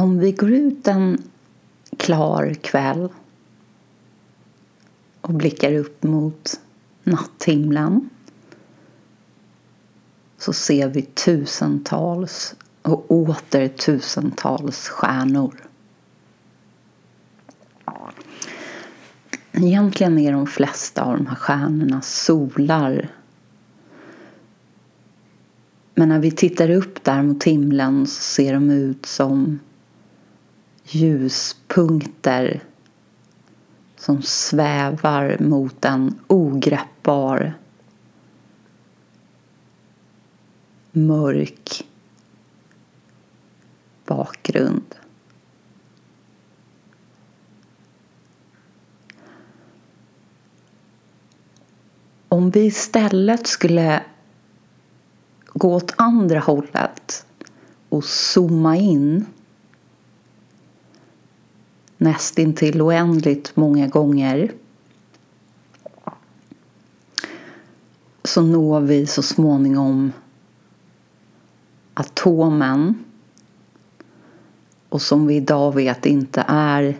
om vi går ut en klar kväll och blickar upp mot natthimlen så ser vi tusentals och åter tusentals stjärnor. Egentligen är de flesta av de här stjärnorna solar. Men när vi tittar upp där mot himlen så ser de ut som ljuspunkter som svävar mot en ogreppbar mörk bakgrund. Om vi istället skulle gå åt andra hållet och zooma in nästintill oändligt många gånger så når vi så småningom atomen och som vi idag vet inte är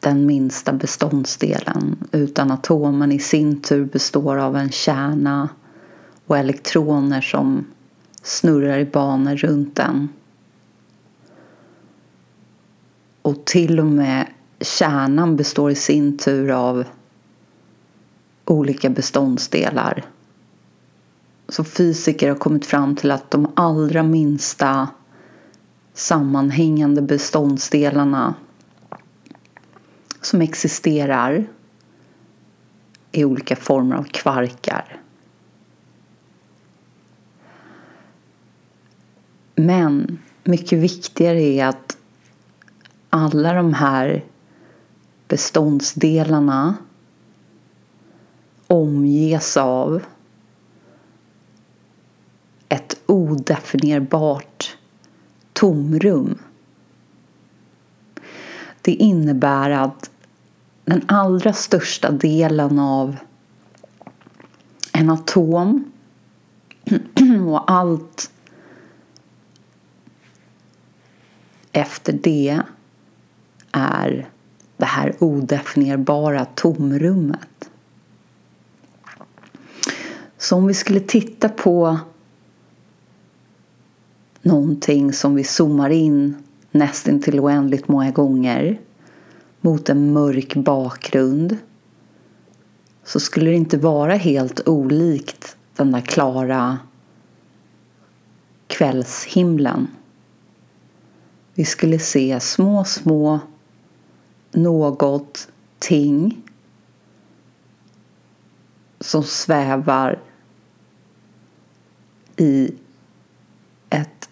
den minsta beståndsdelen utan atomen i sin tur består av en kärna och elektroner som snurrar i banor runt den. Och till och med kärnan består i sin tur av olika beståndsdelar. Så fysiker har kommit fram till att de allra minsta sammanhängande beståndsdelarna som existerar i olika former av kvarkar. Men mycket viktigare är att alla de här beståndsdelarna omges av ett odefinierbart tomrum. Det innebär att den allra största delen av en atom och allt efter det är det här odefinierbara tomrummet. Så om vi skulle titta på någonting som vi zoomar in nästan till oändligt många gånger mot en mörk bakgrund så skulle det inte vara helt olikt den där klara kvällshimlen. Vi skulle se små, små något ting som svävar i ett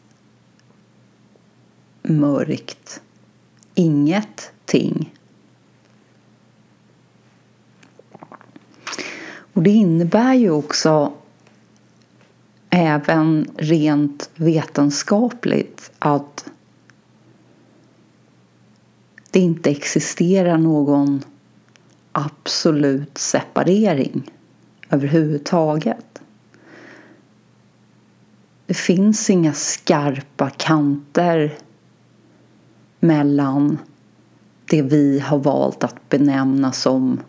mörkt ingenting. Och det innebär ju också även rent vetenskapligt att det inte existerar någon absolut separering överhuvudtaget. Det finns inga skarpa kanter mellan det vi har valt att benämna som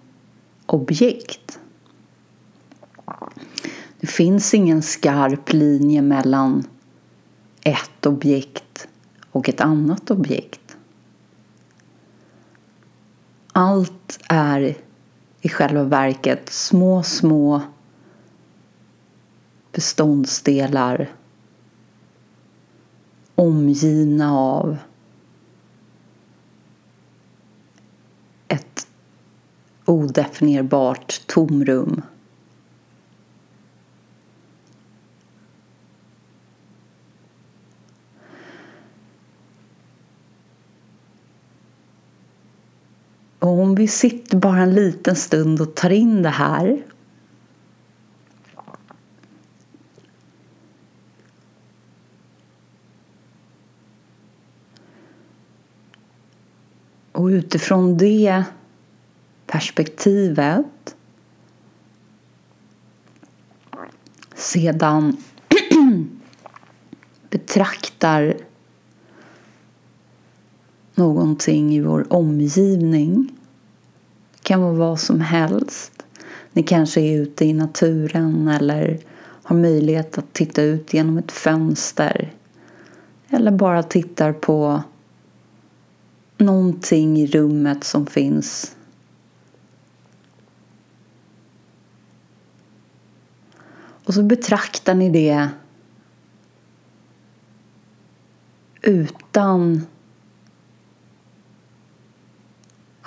objekt. Det finns ingen skarp linje mellan ett objekt och ett annat objekt. Allt är i själva verket små, små beståndsdelar omgivna av ett odefinierbart tomrum. Och om vi sitter bara en liten stund och tar in det här Och utifrån det perspektivet sedan betraktar någonting i vår omgivning. Det kan vara vad som helst. Ni kanske är ute i naturen eller har möjlighet att titta ut genom ett fönster. Eller bara tittar på någonting i rummet som finns. Och så betraktar ni det utan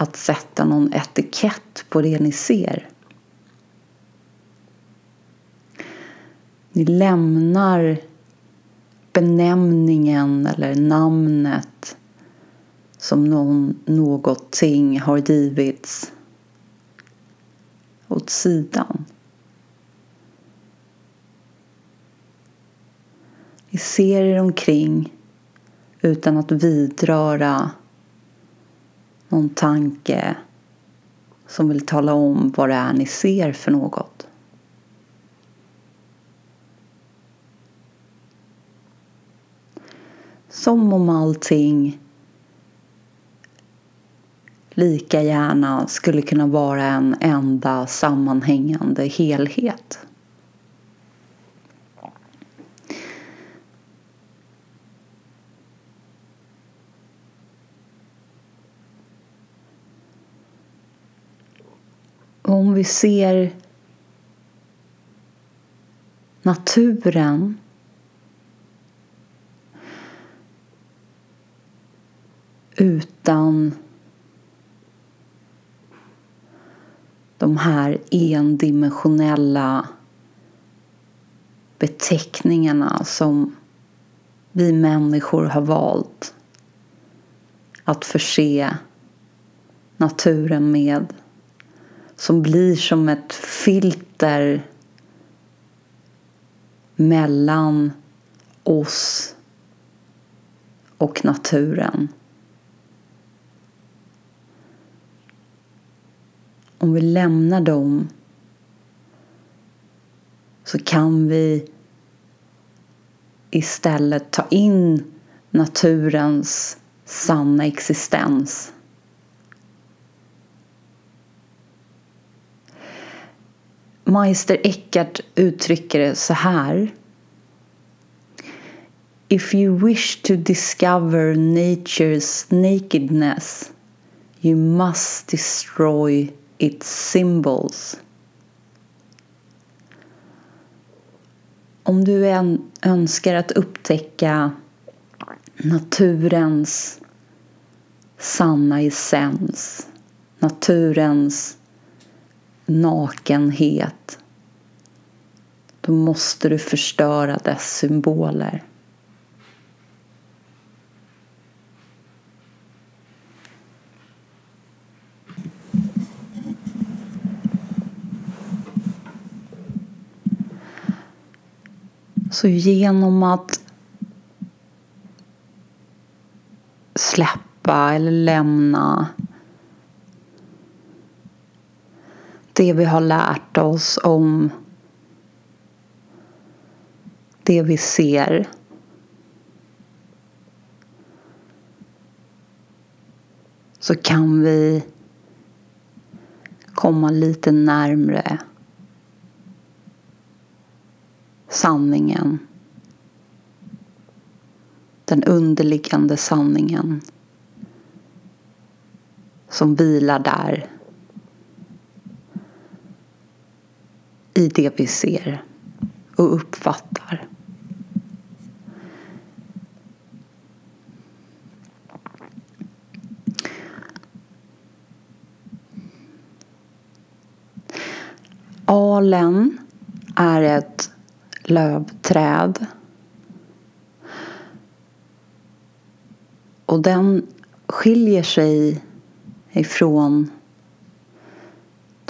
att sätta någon etikett på det ni ser. Ni lämnar benämningen eller namnet som någon, någonting har givits åt sidan. Ni ser er omkring utan att vidröra någon tanke som vill tala om vad det är ni ser för något. Som om allting lika gärna skulle kunna vara en enda sammanhängande helhet. Om vi ser naturen. Utan de här endimensionella beteckningarna som vi människor har valt att förse naturen med som blir som ett filter mellan oss och naturen. Om vi lämnar dem så kan vi istället ta in naturens sanna existens Meister Eckhart uttrycker det så här. If you wish to discover nature's nakedness you must destroy its symbols. Om du än önskar att upptäcka naturens sanna essens, naturens nakenhet då måste du förstöra dess symboler. Så genom att släppa eller lämna det vi har lärt oss om det vi ser. Så kan vi komma lite närmre sanningen. Den underliggande sanningen som vilar där i det vi ser och uppfattar. Alen är ett lövträd. Och den skiljer sig ifrån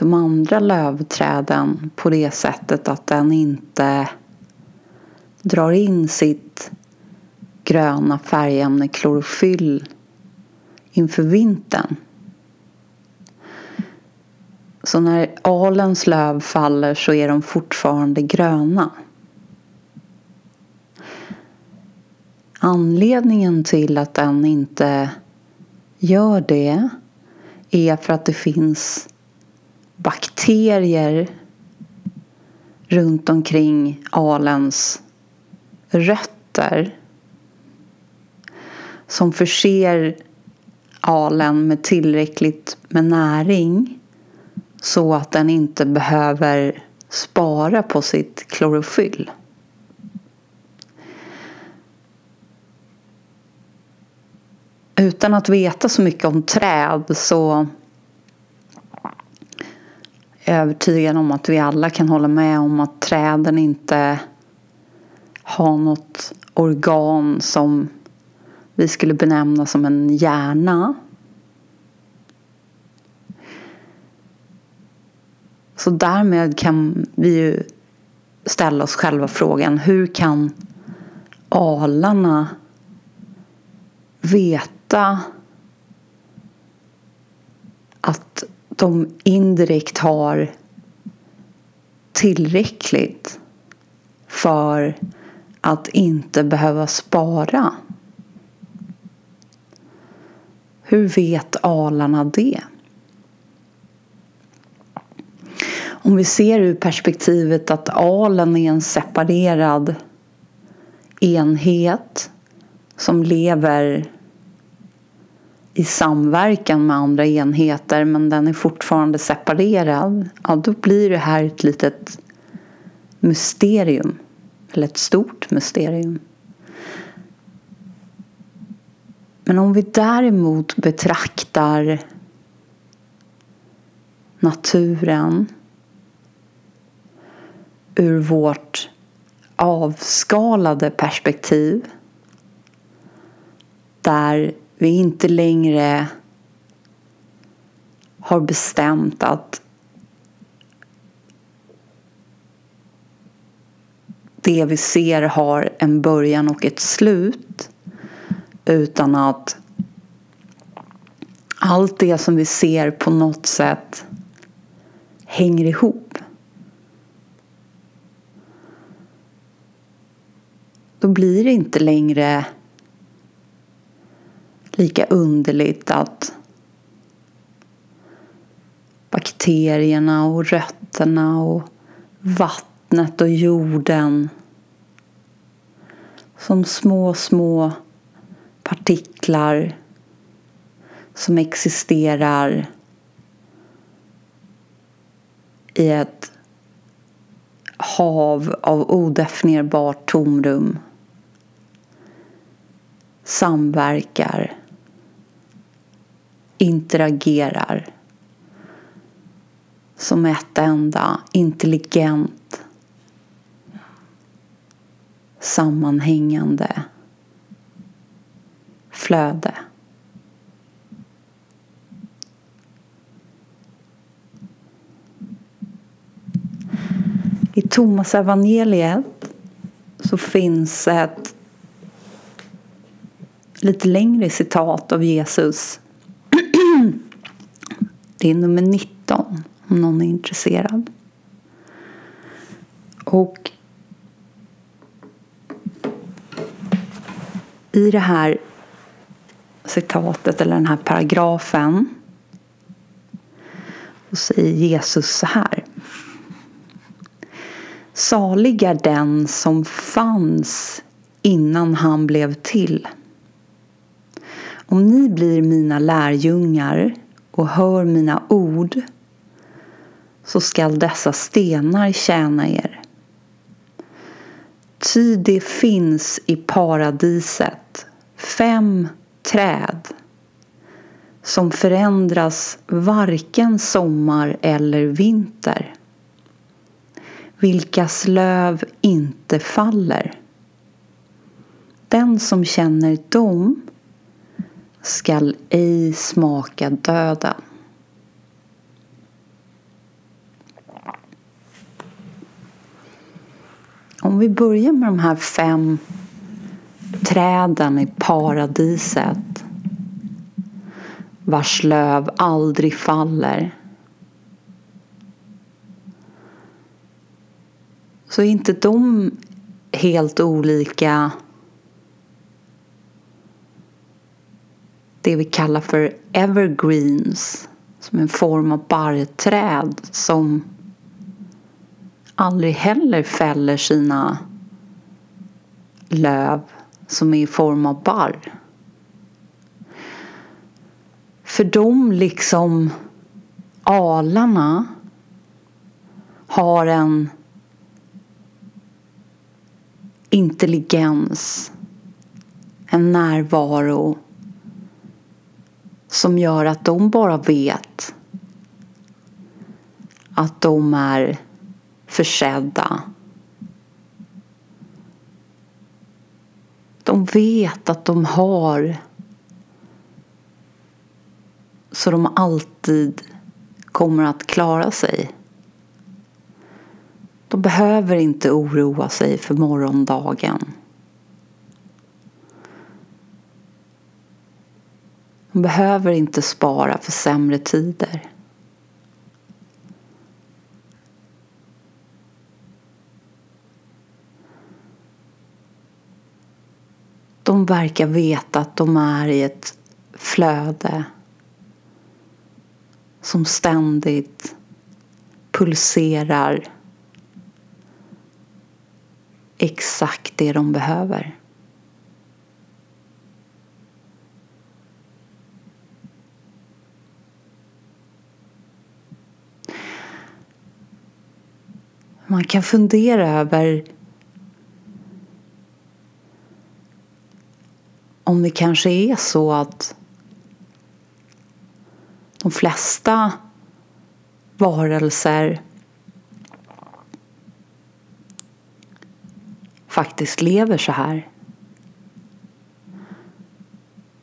de andra lövträden på det sättet att den inte drar in sitt gröna färgämne klorofyll inför vintern. Så när alens löv faller så är de fortfarande gröna. Anledningen till att den inte gör det är för att det finns bakterier runt omkring alens rötter som förser alen med tillräckligt med näring så att den inte behöver spara på sitt klorofyll. Utan att veta så mycket om träd så övertygad om att vi alla kan hålla med om att träden inte har något organ som vi skulle benämna som en hjärna. Så därmed kan vi ju ställa oss själva frågan hur kan alarna veta att de indirekt har tillräckligt för att inte behöva spara. Hur vet alarna det? Om vi ser ur perspektivet att alen är en separerad enhet som lever i samverkan med andra enheter men den är fortfarande separerad. Ja, då blir det här ett litet mysterium. Eller ett stort mysterium. Men om vi däremot betraktar naturen ur vårt avskalade perspektiv där vi inte längre har bestämt att det vi ser har en början och ett slut utan att allt det som vi ser på något sätt hänger ihop. Då blir det inte längre lika underligt att bakterierna och rötterna och vattnet och jorden som små, små partiklar som existerar i ett hav av odefinierbart tomrum samverkar interagerar som ett enda intelligent sammanhängande flöde. I Thomas evangeliet så finns ett lite längre citat av Jesus det är nummer 19 om någon är intresserad. Och i det här citatet eller den här paragrafen och säger Jesus så här. Salig är den som fanns innan han blev till. Om ni blir mina lärjungar och hör mina ord så skall dessa stenar tjäna er. Ty det finns i paradiset fem träd som förändras varken sommar eller vinter vilkas löv inte faller. Den som känner dem skall ej smaka döden. Om vi börjar med de här fem träden i paradiset vars löv aldrig faller så är inte de helt olika det vi kallar för evergreens som en form av barrträd som aldrig heller fäller sina löv som är i form av barr. För de liksom alarna har en intelligens, en närvaro som gör att de bara vet att de är försedda. De vet att de har så de alltid kommer att klara sig. De behöver inte oroa sig för morgondagen. De behöver inte spara för sämre tider. De verkar veta att de är i ett flöde som ständigt pulserar exakt det de behöver. Man kan fundera över om det kanske är så att de flesta varelser faktiskt lever så här.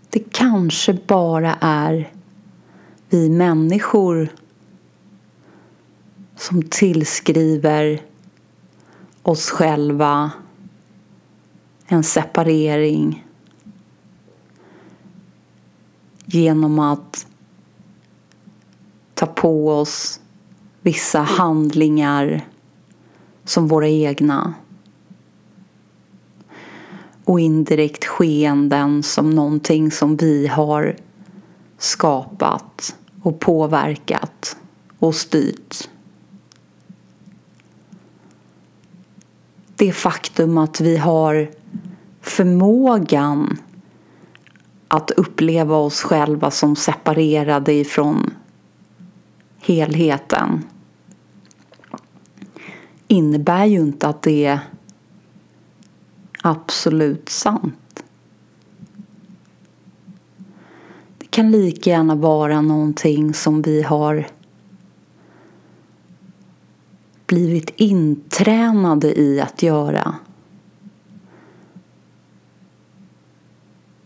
Det kanske bara är vi människor som tillskriver oss själva en separering genom att ta på oss vissa handlingar som våra egna och indirekt skeenden som någonting som vi har skapat och påverkat och styrt. Det faktum att vi har förmågan att uppleva oss själva som separerade ifrån helheten innebär ju inte att det är absolut sant. Det kan lika gärna vara någonting som vi har blivit intränade i att göra.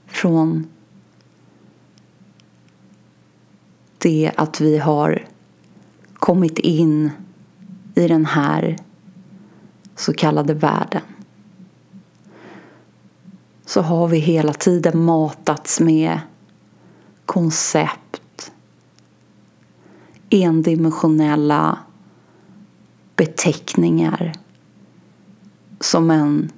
Från det att vi har kommit in i den här så kallade världen så har vi hela tiden matats med koncept, endimensionella beteckningar som en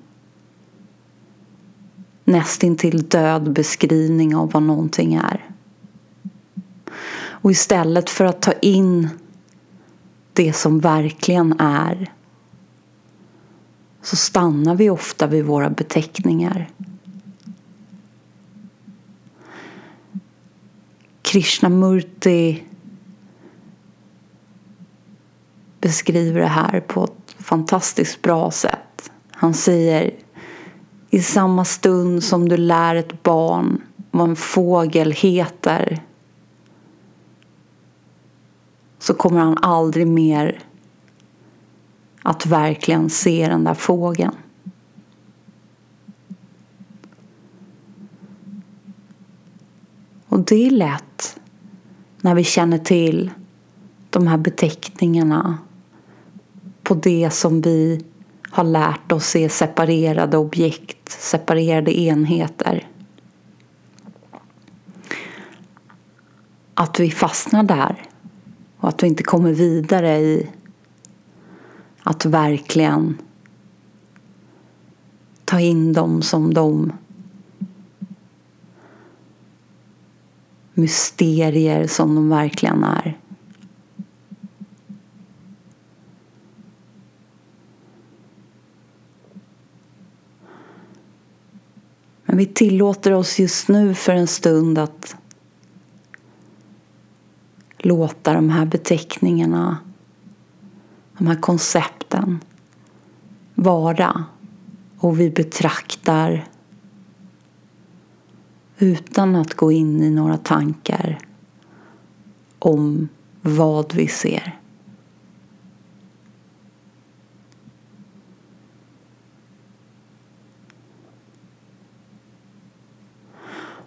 nästintill död beskrivning av vad någonting är. Och istället för att ta in det som verkligen är så stannar vi ofta vid våra beteckningar. Krishnamurti beskriver det här på ett fantastiskt bra sätt. Han säger i samma stund som du lär ett barn vad en fågel heter så kommer han aldrig mer att verkligen se den där fågeln. Och det är lätt när vi känner till de här beteckningarna på det som vi har lärt oss se separerade objekt, separerade enheter. Att vi fastnar där och att vi inte kommer vidare i att verkligen ta in dem som de mysterier som de verkligen är. Men vi tillåter oss just nu för en stund att låta de här beteckningarna, de här koncepten vara och vi betraktar utan att gå in i några tankar om vad vi ser.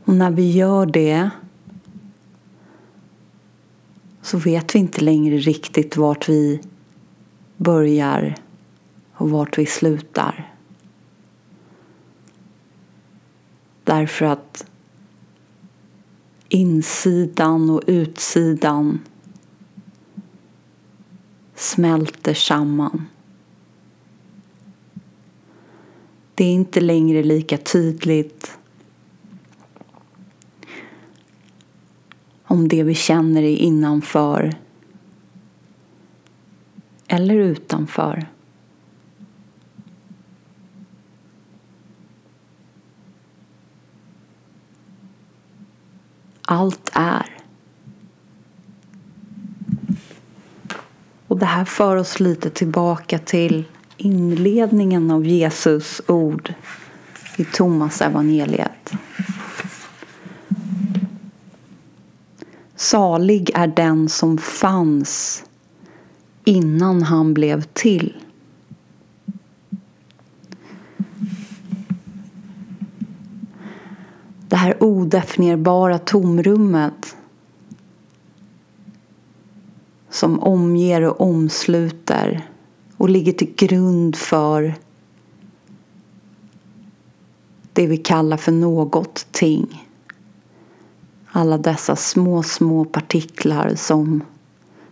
Och när vi gör det så vet vi inte längre riktigt vart vi börjar och vart vi slutar. Därför att insidan och utsidan smälter samman. Det är inte längre lika tydligt om det vi känner är innanför eller utanför. Allt är. Och det här för oss lite tillbaka till inledningen av Jesus ord i Thomas evangeliet. Salig är den som fanns innan han blev till. Det här odefinierbara tomrummet som omger och omsluter och ligger till grund för det vi kallar för något ting alla dessa små, små partiklar som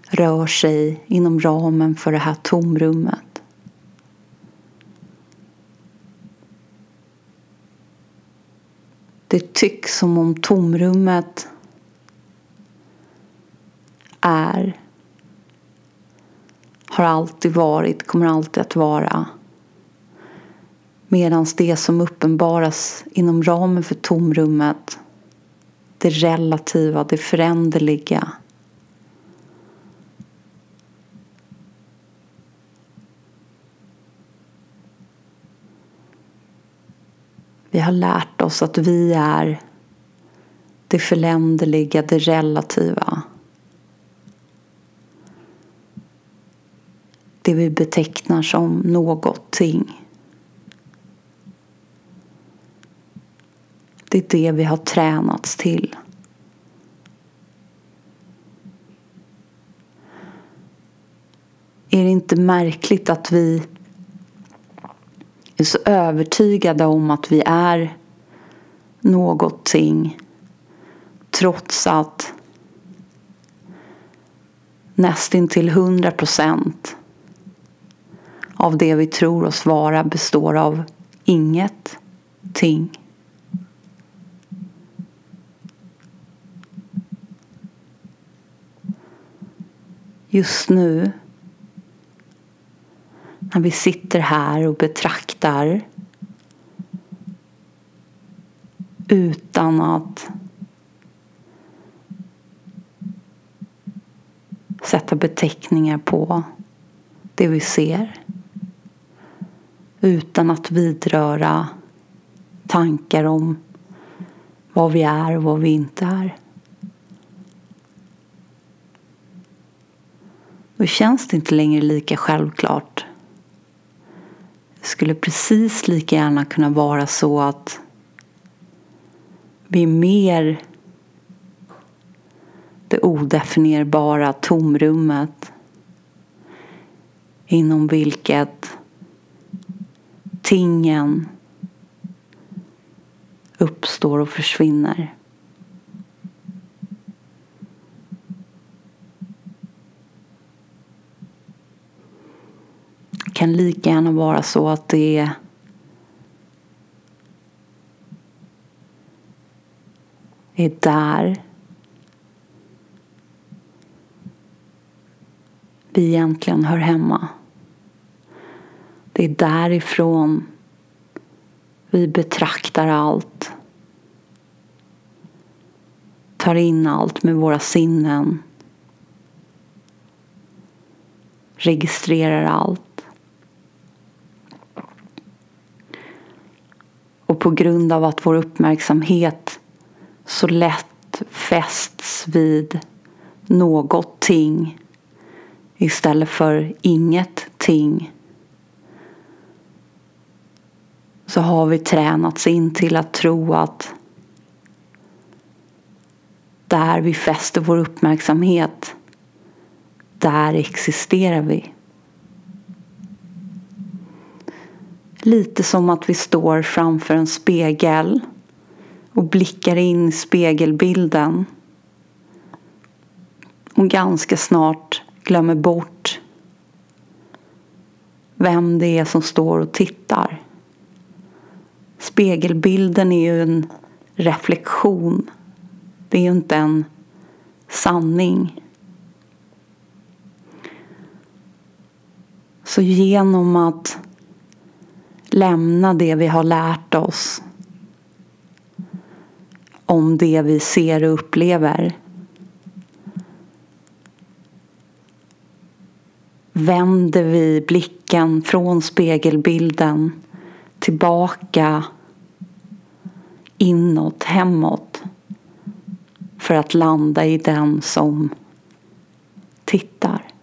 rör sig inom ramen för det här tomrummet. Det tycks som om tomrummet är, har alltid varit, kommer alltid att vara. Medan det som uppenbaras inom ramen för tomrummet det relativa, det föränderliga. Vi har lärt oss att vi är det föränderliga, det relativa. Det vi betecknar som någonting. Det är det vi har tränats till. Är det inte märkligt att vi är så övertygade om att vi är någonting trots att nästintill hundra procent av det vi tror oss vara består av ingenting. Just nu när vi sitter här och betraktar utan att sätta beteckningar på det vi ser. Utan att vidröra tankar om vad vi är och vad vi inte är. Då känns det inte längre lika självklart. Det skulle precis lika gärna kunna vara så att vi är mer det odefinierbara tomrummet inom vilket tingen uppstår och försvinner. lika gärna vara så att det är där vi egentligen hör hemma. Det är därifrån vi betraktar allt. Tar in allt med våra sinnen. Registrerar allt. På grund av att vår uppmärksamhet så lätt fästs vid någonting istället för ingenting så har vi tränats in till att tro att där vi fäster vår uppmärksamhet, där existerar vi. Lite som att vi står framför en spegel och blickar in i spegelbilden och ganska snart glömmer bort vem det är som står och tittar. Spegelbilden är ju en reflektion. Det är ju inte en sanning. Så genom att lämna det vi har lärt oss om det vi ser och upplever vänder vi blicken från spegelbilden tillbaka inåt, hemåt för att landa i den som tittar.